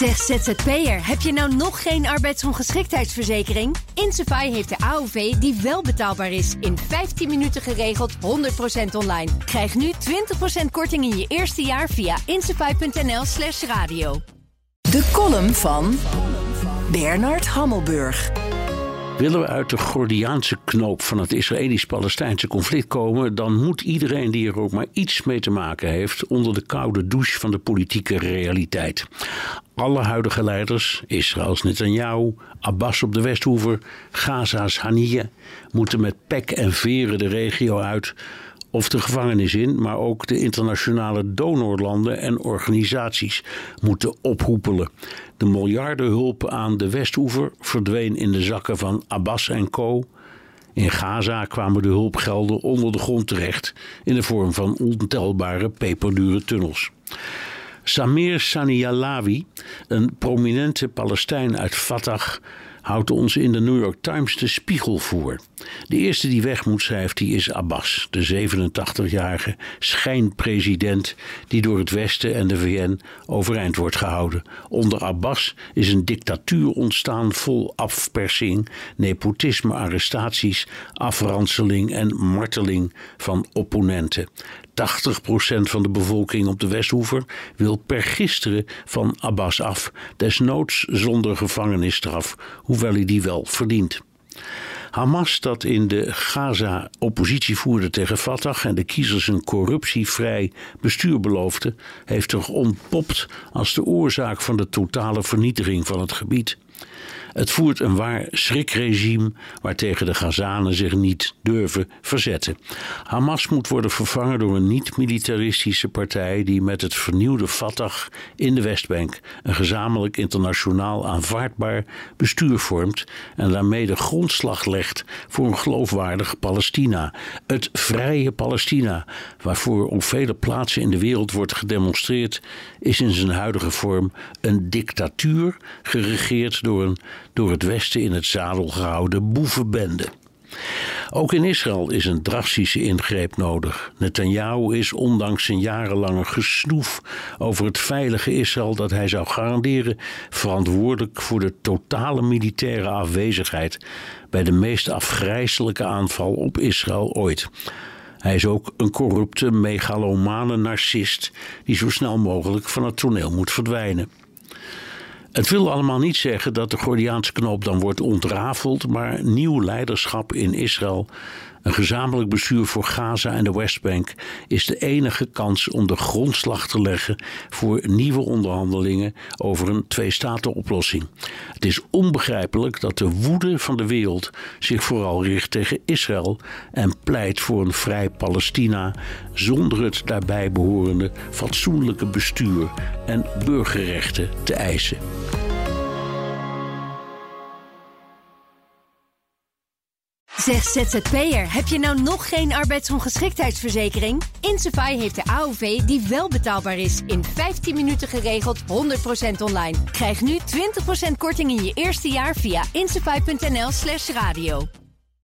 Zeg ZZP'er, heb je nou nog geen arbeidsongeschiktheidsverzekering? Insafai heeft de AOV die wel betaalbaar is. In 15 minuten geregeld, 100% online. Krijg nu 20% korting in je eerste jaar via insafai.nl slash radio. De column van Bernard Hammelburg. Willen we uit de Gordiaanse knoop van het Israëlisch-Palestijnse conflict komen, dan moet iedereen die er ook maar iets mee te maken heeft onder de koude douche van de politieke realiteit. Alle huidige leiders, Israëls Netanyahu, Abbas op de Westhoever, Gaza's Haniyeh, moeten met pek en veren de regio uit of de gevangenis in, maar ook de internationale donorlanden en organisaties moeten ophoepelen. De miljardenhulp aan de Westoever verdween in de zakken van Abbas en co. In Gaza kwamen de hulpgelden onder de grond terecht in de vorm van ontelbare peperdure tunnels. Samir Sanialawi, een prominente Palestijn uit Fatah, houdt ons in de New York Times de spiegel voor. De eerste die weg moet, schrijft hij, is Abbas, de 87-jarige schijnpresident die door het Westen en de VN overeind wordt gehouden. Onder Abbas is een dictatuur ontstaan vol afpersing, nepotisme, arrestaties, afranseling en marteling van opponenten. 80% van de bevolking op de Westhoever wil per gisteren van Abbas af, desnoods zonder gevangenisstraf, hoewel hij die wel verdient. Hamas, dat in de Gaza oppositie voerde tegen Fatah en de kiezers een corruptievrij bestuur beloofde, heeft zich ontpopt als de oorzaak van de totale vernietiging van het gebied. Het voert een waar schrikregime waartegen de Gazanen zich niet durven verzetten. Hamas moet worden vervangen door een niet-militaristische partij die met het vernieuwde Fatah in de Westbank een gezamenlijk internationaal aanvaardbaar bestuur vormt en daarmee de grondslag legt voor een geloofwaardig Palestina. Het vrije Palestina, waarvoor op vele plaatsen in de wereld wordt gedemonstreerd, is in zijn huidige vorm een dictatuur geregeerd door een door het Westen in het zadel gehouden boevenbende. Ook in Israël is een drastische ingreep nodig. Netanyahu is, ondanks zijn jarenlange gesnoef over het veilige Israël dat hij zou garanderen, verantwoordelijk voor de totale militaire afwezigheid bij de meest afgrijzelijke aanval op Israël ooit. Hij is ook een corrupte, megalomane narcist die zo snel mogelijk van het toneel moet verdwijnen. Het wil allemaal niet zeggen dat de Gordiaanse knoop dan wordt ontrafeld, maar nieuw leiderschap in Israël, een gezamenlijk bestuur voor Gaza en de Westbank, is de enige kans om de grondslag te leggen voor nieuwe onderhandelingen over een twee-staten-oplossing. Het is onbegrijpelijk dat de woede van de wereld zich vooral richt tegen Israël en pleit voor een vrij Palestina zonder het daarbij behorende fatsoenlijke bestuur en burgerrechten te eisen. Zeg ZZP'er, heb je nou nog geen arbeidsongeschiktheidsverzekering? Insafai heeft de AOV die wel betaalbaar is. In 15 minuten geregeld, 100% online. Krijg nu 20% korting in je eerste jaar via insafai.nl slash radio.